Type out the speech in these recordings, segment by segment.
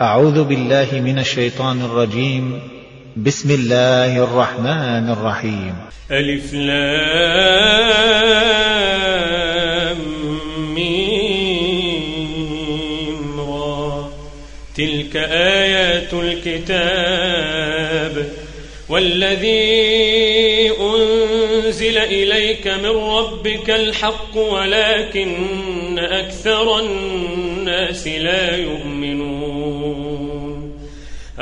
أعوذ بالله من الشيطان الرجيم. بسم الله الرحمن الرحيم. ألف لام ميم را. تلك آيات الكتاب والذي أنزل إليك من ربك الحق ولكن أكثر الناس لا يؤمنون.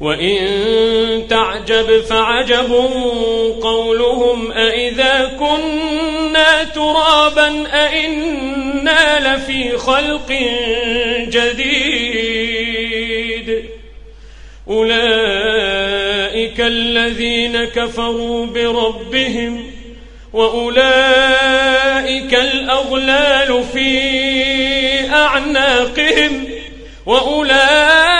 وإن تعجب فعجب قولهم أإذا كنا ترابا أإنا لفي خلق جديد. أولئك الذين كفروا بربهم وأولئك الأغلال في أعناقهم وأولئك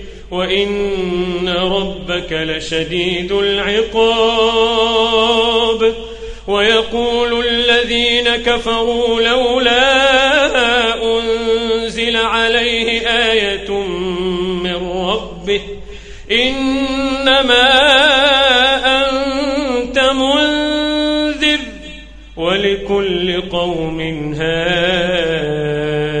وإن ربك لشديد العقاب. ويقول الذين كفروا لولا أنزل عليه آية من ربه. إنما أنت منذر ولكل قوم هاد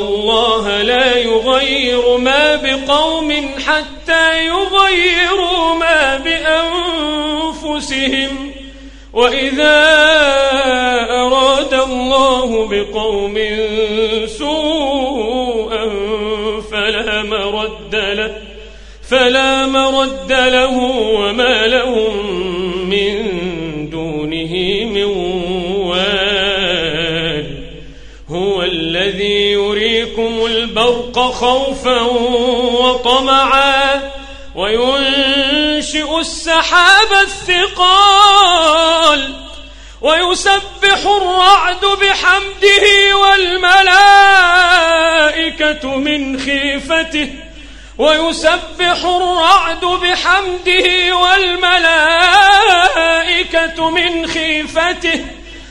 الله لا يغير ما بقوم حتى يغيروا ما بأنفسهم. وإذا أراد الله بقوم سوءا فلا مرد له فلا مرد له وما لهم البرق خوفا وطمعا وينشئ السحاب الثقال ويسبح الرعد بحمده والملائكة من خيفته ويسبح الرعد بحمده والملائكة من خيفته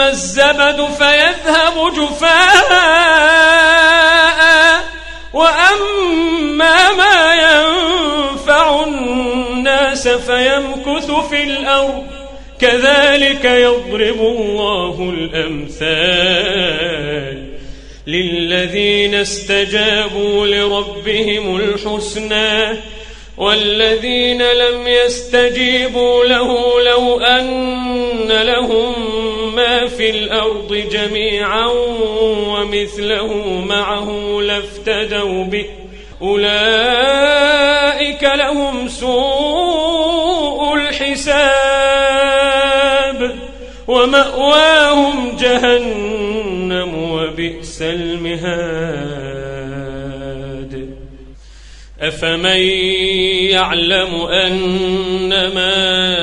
الزبد فيذهب جفاء. وأما ما ينفع الناس فيمكث في الأرض. كذلك يضرب الله الأمثال للذين استجابوا لربهم الحسنى. والذين لم يستجيبوا له لو أن لهم ما في الأرض جميعا ومثله معه لافتدوا به. أولئك لهم سوء الحساب ومأواهم جهنم وبئس المهاد. أفمن يعلم أنما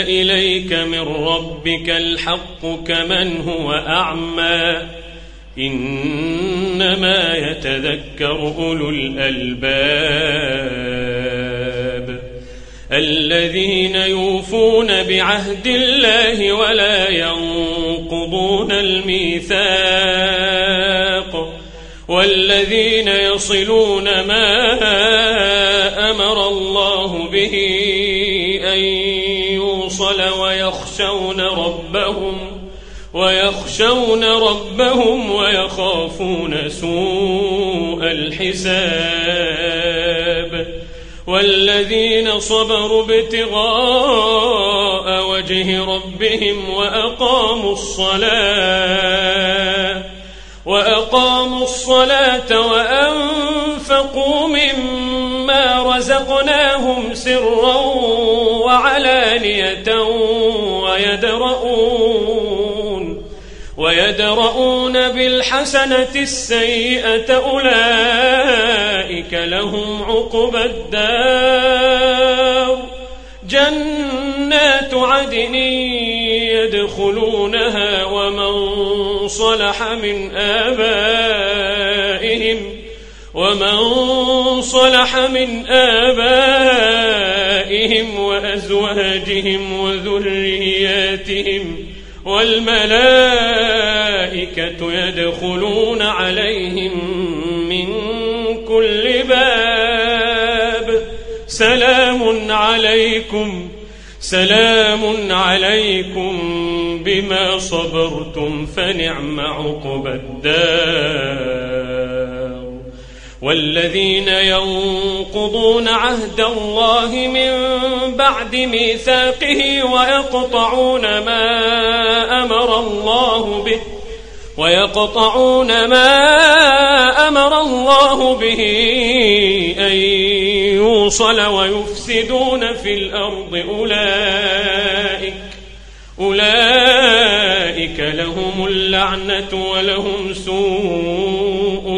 إليك من ربك الحق كمن هو أعمى. إنما يتذكر أولو الألباب الذين يوفون بعهد الله ولا ينقضون الميثاق والذين يصلون ما أمر الله به ويصل ويخشون ربهم ويخشون ربهم ويخافون سوء الحساب والذين صبروا ابتغاء وجه ربهم وأقاموا الصلاة وأقاموا الصلاة وأنفقوا مما رزقناهم سرا وعلانية ويدرؤون ويدرؤون بالحسنة السيئة أولئك لهم عقبى الدار جنات عدن يدخلونها ومن صلح من آبائهم ومن صلح من آبائهم وأزواجهم وذرياتهم والملائكة يدخلون عليهم من كل باب سلام عليكم سلام عليكم بما صبرتم فنعم عقبى الدار. والذين ينقضون عهد الله من بعد ميثاقه ويقطعون ما أمر الله به ويقطعون ما أمر الله به أن يوصل ويفسدون في الأرض أولئك أولئك لهم اللعنة ولهم سوء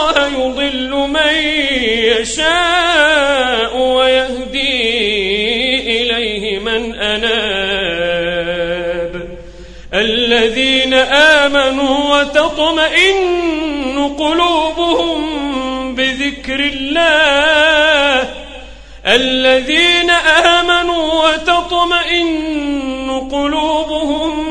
يشاء ويهدي إليه من أناب. الذين آمنوا وتطمئن قلوبهم بذكر الله. الذين آمنوا وتطمئن قلوبهم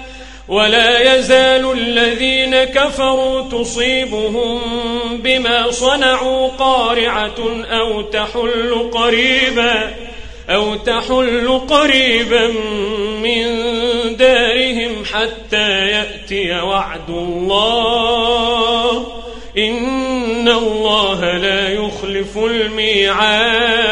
ولا يزال الذين كفروا تصيبهم بما صنعوا قارعة أو تحل قريبا أو تحل قريبا من دارهم حتى يأتي وعد الله. إن الله لا يخلف الميعاد.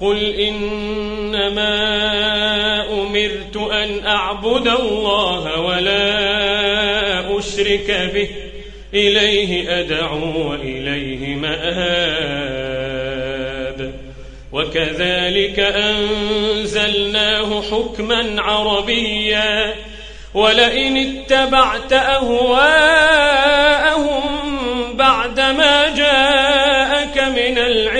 قل إنما أمرت أن أعبد الله ولا أشرك به إليه أدعو وإليه مآب وكذلك أنزلناه حكما عربيا ولئن اتبعت أهواءهم بعدما جاءك من العلم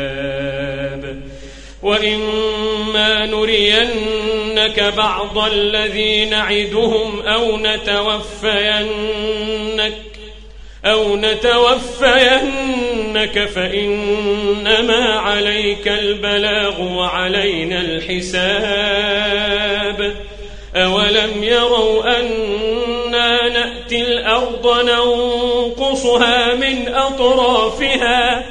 وإما نرينك بعض الذي نعدهم أو نتوفينك أو نتوفينك فإنما عليك البلاغ وعلينا الحساب أولم يروا أنا نأتي الأرض ننقصها من أطرافها